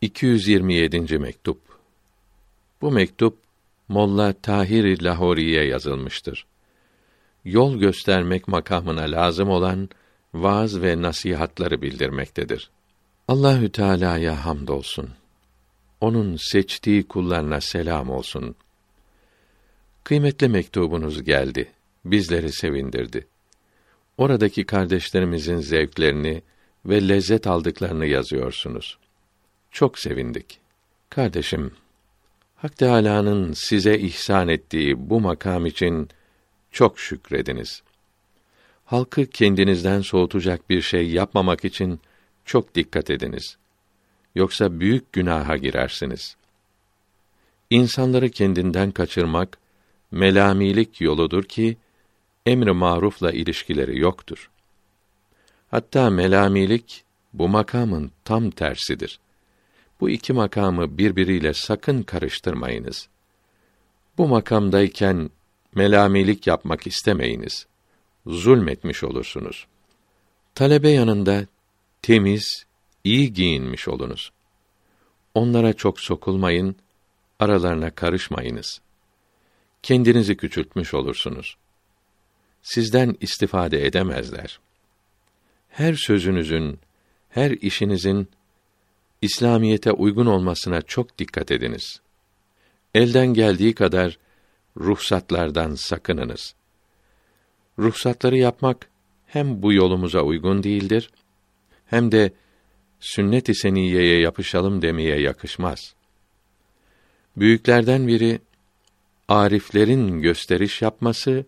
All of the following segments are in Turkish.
227. mektup. Bu mektup Molla Tahir Lahori'ye yazılmıştır. Yol göstermek makamına lazım olan vaaz ve nasihatları bildirmektedir. Allahü Teala'ya hamdolsun. Onun seçtiği kullarına selam olsun. Kıymetli mektubunuz geldi. Bizleri sevindirdi. Oradaki kardeşlerimizin zevklerini ve lezzet aldıklarını yazıyorsunuz. Çok sevindik. Kardeşim, Hak Teâlâ'nın size ihsan ettiği bu makam için çok şükrediniz. Halkı kendinizden soğutacak bir şey yapmamak için çok dikkat ediniz. Yoksa büyük günaha girersiniz. İnsanları kendinden kaçırmak melamilik yoludur ki emri marufla ilişkileri yoktur. Hatta melamilik bu makamın tam tersidir. Bu iki makamı birbiriyle sakın karıştırmayınız. Bu makamdayken melamilik yapmak istemeyiniz. Zulmetmiş olursunuz. Talebe yanında temiz, iyi giyinmiş olunuz. Onlara çok sokulmayın, aralarına karışmayınız. Kendinizi küçültmüş olursunuz. Sizden istifade edemezler. Her sözünüzün, her işinizin İslamiyete uygun olmasına çok dikkat ediniz. Elden geldiği kadar ruhsatlardan sakınınız. Ruhsatları yapmak hem bu yolumuza uygun değildir hem de sünnet-i seniyeye yapışalım demeye yakışmaz. Büyüklerden biri ariflerin gösteriş yapması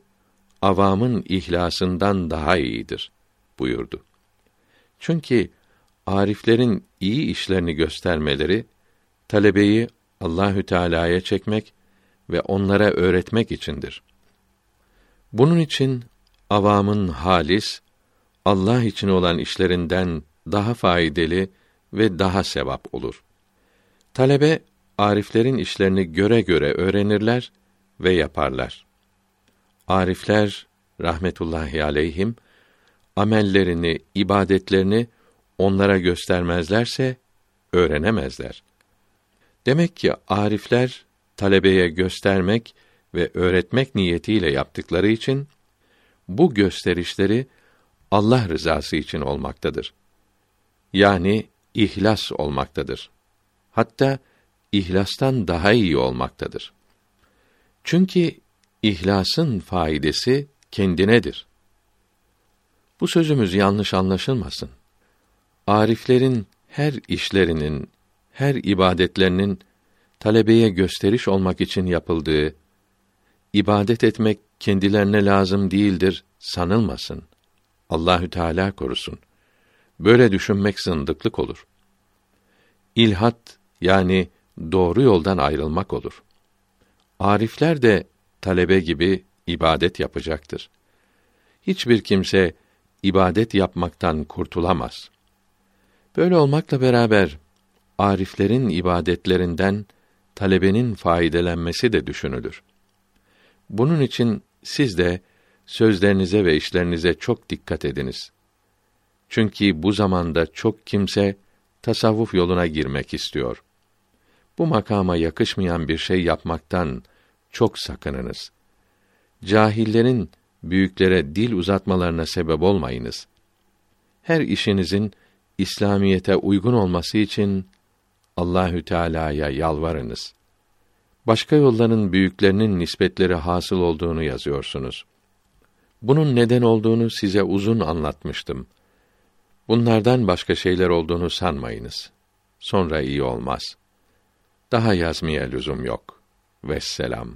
avamın ihlasından daha iyidir buyurdu. Çünkü ariflerin iyi işlerini göstermeleri talebeyi Allahü Teala'ya çekmek ve onlara öğretmek içindir. Bunun için avamın halis Allah için olan işlerinden daha faydalı ve daha sevap olur. Talebe ariflerin işlerini göre göre öğrenirler ve yaparlar. Arifler rahmetullahi aleyhim amellerini, ibadetlerini onlara göstermezlerse öğrenemezler. Demek ki arifler talebeye göstermek ve öğretmek niyetiyle yaptıkları için bu gösterişleri Allah rızası için olmaktadır. Yani ihlas olmaktadır. Hatta ihlastan daha iyi olmaktadır. Çünkü ihlasın faidesi kendinedir. Bu sözümüz yanlış anlaşılmasın. Ariflerin her işlerinin, her ibadetlerinin talebeye gösteriş olmak için yapıldığı, ibadet etmek kendilerine lazım değildir sanılmasın. Allahü Teala korusun. Böyle düşünmek zındıklık olur. İlhat yani doğru yoldan ayrılmak olur. Arifler de talebe gibi ibadet yapacaktır. Hiçbir kimse ibadet yapmaktan kurtulamaz. Böyle olmakla beraber ariflerin ibadetlerinden talebenin faydelenmesi de düşünülür. Bunun için siz de sözlerinize ve işlerinize çok dikkat ediniz. Çünkü bu zamanda çok kimse tasavvuf yoluna girmek istiyor. Bu makama yakışmayan bir şey yapmaktan çok sakınınız. Cahillerin büyüklere dil uzatmalarına sebep olmayınız. Her işinizin İslamiyete uygun olması için Allahü Teala'ya yalvarınız. Başka yolların büyüklerinin nispetleri hasıl olduğunu yazıyorsunuz. Bunun neden olduğunu size uzun anlatmıştım. Bunlardan başka şeyler olduğunu sanmayınız. Sonra iyi olmaz. Daha yazmaya lüzum yok. Vesselam.